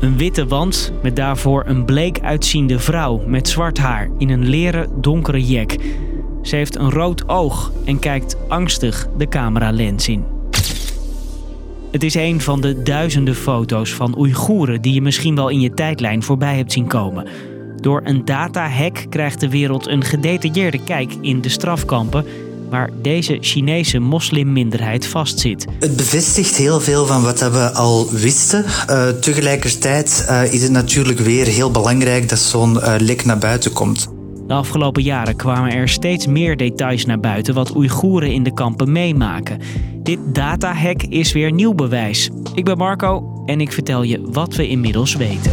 Een witte wand met daarvoor een bleek uitziende vrouw met zwart haar in een leren donkere jek. Ze heeft een rood oog en kijkt angstig de cameralens in. Het is een van de duizenden foto's van Oeigoeren die je misschien wel in je tijdlijn voorbij hebt zien komen. Door een datahack krijgt de wereld een gedetailleerde kijk in de strafkampen waar deze Chinese moslimminderheid vastzit. Het bevestigt heel veel van wat we al wisten. Uh, tegelijkertijd uh, is het natuurlijk weer heel belangrijk dat zo'n uh, lek naar buiten komt. De afgelopen jaren kwamen er steeds meer details naar buiten wat Oeigoeren in de kampen meemaken. Dit datahack is weer nieuw bewijs. Ik ben Marco en ik vertel je wat we inmiddels weten.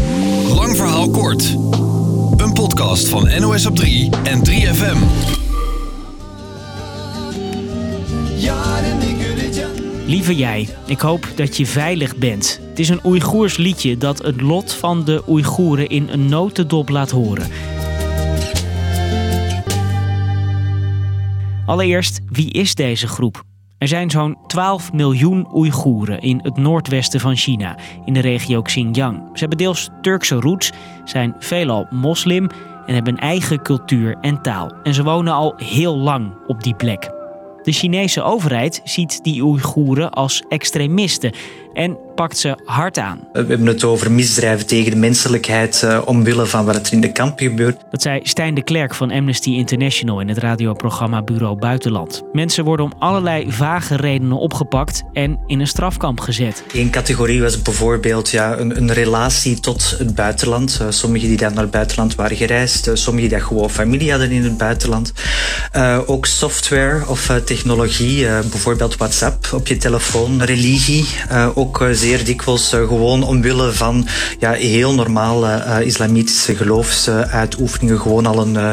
Lang verhaal kort. Een podcast van NOS op 3 en 3FM. Lieve jij, ik hoop dat je veilig bent. Het is een Oeigoers liedje dat het lot van de Oeigoeren in een notendop laat horen. Allereerst, wie is deze groep? Er zijn zo'n 12 miljoen Oeigoeren in het noordwesten van China, in de regio Xinjiang. Ze hebben deels Turkse roots, zijn veelal moslim en hebben een eigen cultuur en taal. En ze wonen al heel lang op die plek. De Chinese overheid ziet die Oeigoeren als extremisten en pakt ze hard aan. We hebben het over misdrijven tegen de menselijkheid uh, omwille van wat er in de kamp gebeurt. Dat zei Stijn de Klerk van Amnesty International in het radioprogramma Bureau Buitenland. Mensen worden om allerlei vage redenen opgepakt en in een strafkamp gezet. Eén categorie was bijvoorbeeld ja, een, een relatie tot het buitenland. Uh, sommigen die dan naar het buitenland waren gereisd, uh, sommigen die gewoon familie hadden in het buitenland. ook software of technologie, bijvoorbeeld WhatsApp op je telefoon, religie, ook zeer dikwijls gewoon omwille van ja, heel normale uh, islamitische geloofsuitoefeningen gewoon al een uh,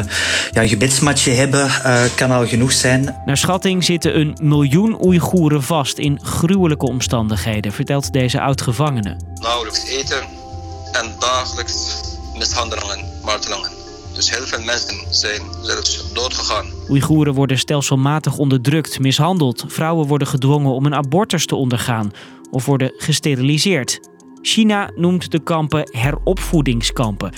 ja, gebedsmatje hebben, uh, kan al genoeg zijn. Naar schatting zitten een miljoen Oeigoeren vast in gruwelijke omstandigheden, vertelt deze oud-gevangene. Nauwelijks eten en dagelijks mishandelingen, martelingen. Dus heel veel mensen zijn zelfs doodgegaan. Oeigoeren worden stelselmatig onderdrukt, mishandeld. Vrouwen worden gedwongen om een abortus te ondergaan of worden gesteriliseerd. China noemt de kampen heropvoedingskampen.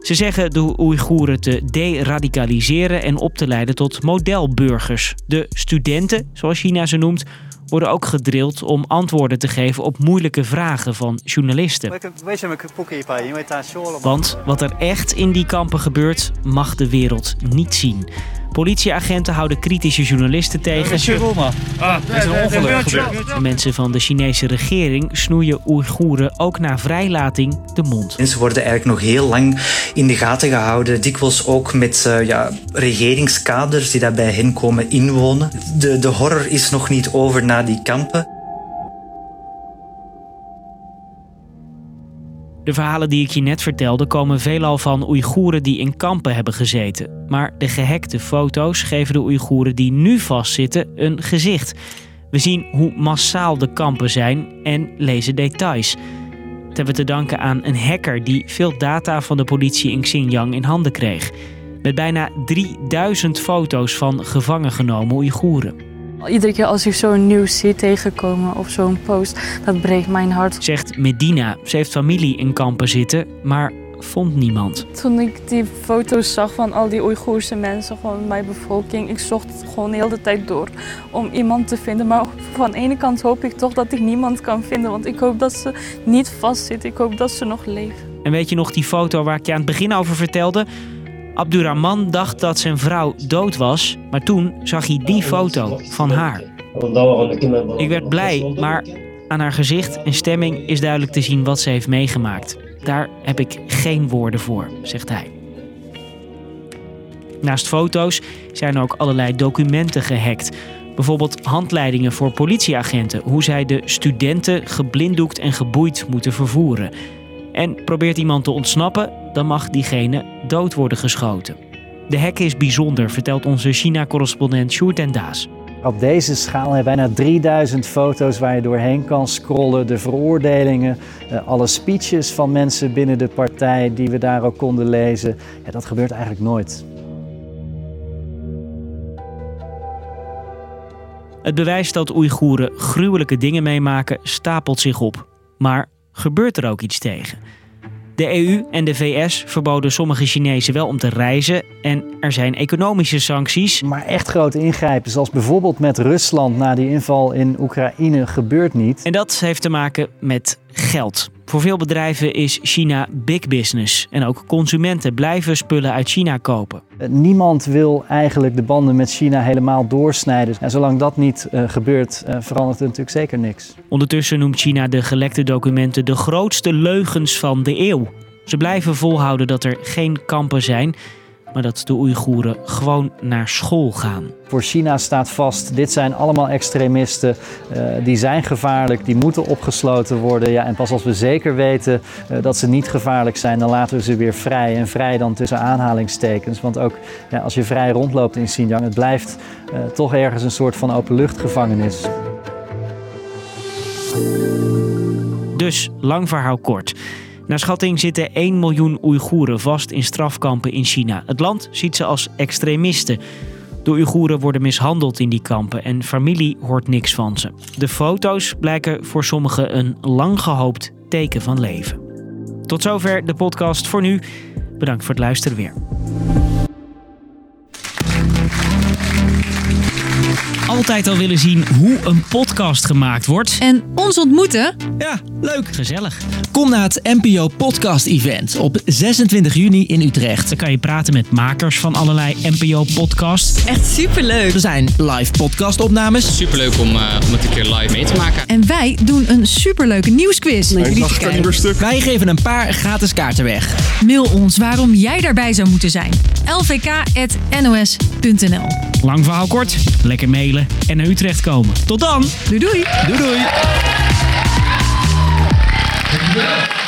Ze zeggen de Oeigoeren te deradicaliseren en op te leiden tot modelburgers. De studenten, zoals China ze noemt, worden ook gedrild om antwoorden te geven op moeilijke vragen van journalisten. Want wat er echt in die kampen gebeurt, mag de wereld niet zien. Politieagenten houden kritische journalisten tegen. Ah, is een ongeluk gebeurd. De mensen van de Chinese regering snoeien Oeigoeren ook na vrijlating de mond. Mensen worden eigenlijk nog heel lang in de gaten gehouden. Dikwijls ook met uh, ja, regeringskaders die daar bij hen komen inwonen. De, de horror is nog niet over na die kampen. De verhalen die ik je net vertelde komen veelal van Oeigoeren die in kampen hebben gezeten. Maar de gehackte foto's geven de Oeigoeren die nu vastzitten een gezicht. We zien hoe massaal de kampen zijn en lezen details. Dat hebben we te danken aan een hacker die veel data van de politie in Xinjiang in handen kreeg. Met bijna 3000 foto's van gevangen genomen Oeigoeren. Iedere keer als ik zo'n nieuws zie tegenkomen of zo'n post, dat breekt mijn hart. Zegt Medina. Ze heeft familie in kampen zitten, maar vond niemand. Toen ik die foto's zag van al die Oeigoerse mensen, gewoon mijn bevolking, ik zocht gewoon de hele tijd door om iemand te vinden. Maar van de ene kant hoop ik toch dat ik niemand kan vinden, want ik hoop dat ze niet vastzitten. Ik hoop dat ze nog leven. En weet je nog die foto waar ik je aan het begin over vertelde? Abdurrahman dacht dat zijn vrouw dood was, maar toen zag hij die foto van haar. Ik werd blij, maar aan haar gezicht en stemming is duidelijk te zien wat ze heeft meegemaakt. Daar heb ik geen woorden voor, zegt hij. Naast foto's zijn ook allerlei documenten gehackt. Bijvoorbeeld handleidingen voor politieagenten, hoe zij de studenten geblinddoekt en geboeid moeten vervoeren. En probeert iemand te ontsnappen, dan mag diegene dood worden geschoten. De hek is bijzonder, vertelt onze China-correspondent Sjoerd en Daas. Op deze schaal hebben bijna 3000 foto's waar je doorheen kan scrollen. De veroordelingen, eh, alle speeches van mensen binnen de partij die we daar ook konden lezen. Ja, dat gebeurt eigenlijk nooit. Het bewijs dat Oeigoeren gruwelijke dingen meemaken stapelt zich op. Maar gebeurt er ook iets tegen? De EU en de VS verboden sommige Chinezen wel om te reizen en er zijn economische sancties. Maar echt grote ingrijpen, zoals bijvoorbeeld met Rusland na die inval in Oekraïne, gebeurt niet. En dat heeft te maken met geld. Voor veel bedrijven is China big business en ook consumenten blijven spullen uit China kopen. Eh, niemand wil eigenlijk de banden met China helemaal doorsnijden. En zolang dat niet uh, gebeurt, uh, verandert er natuurlijk zeker niks. Ondertussen noemt China de gelekte documenten de grootste leugens van de eeuw. Ze blijven volhouden dat er geen kampen zijn maar dat de Oeigoeren gewoon naar school gaan. Voor China staat vast, dit zijn allemaal extremisten, uh, die zijn gevaarlijk, die moeten opgesloten worden. Ja, en pas als we zeker weten uh, dat ze niet gevaarlijk zijn, dan laten we ze weer vrij. En vrij dan tussen aanhalingstekens, want ook ja, als je vrij rondloopt in Xinjiang, het blijft uh, toch ergens een soort van openluchtgevangenis. Dus, lang verhaal kort. Naar schatting zitten 1 miljoen Oeigoeren vast in strafkampen in China. Het land ziet ze als extremisten. De Oeigoeren worden mishandeld in die kampen en familie hoort niks van ze. De foto's blijken voor sommigen een lang gehoopt teken van leven. Tot zover de podcast voor nu. Bedankt voor het luisteren weer. Altijd al willen zien hoe een podcast gemaakt wordt. En ons ontmoeten? Ja, leuk. Gezellig. Kom naar het NPO Podcast Event op 26 juni in Utrecht. Dan kan je praten met makers van allerlei NPO podcasts. Echt superleuk. Er zijn live podcastopnames. Superleuk om, uh, om het een keer live mee te maken. En wij doen een superleuke nieuwsquiz. Wij geven een paar gratis kaarten weg. Mail ons waarom jij daarbij zou moeten zijn. lvk.nos.nl Lang verhaal kort. Lekker mailen en naar Utrecht komen. Tot dan. Doei doei. Doei doei. Obrigado.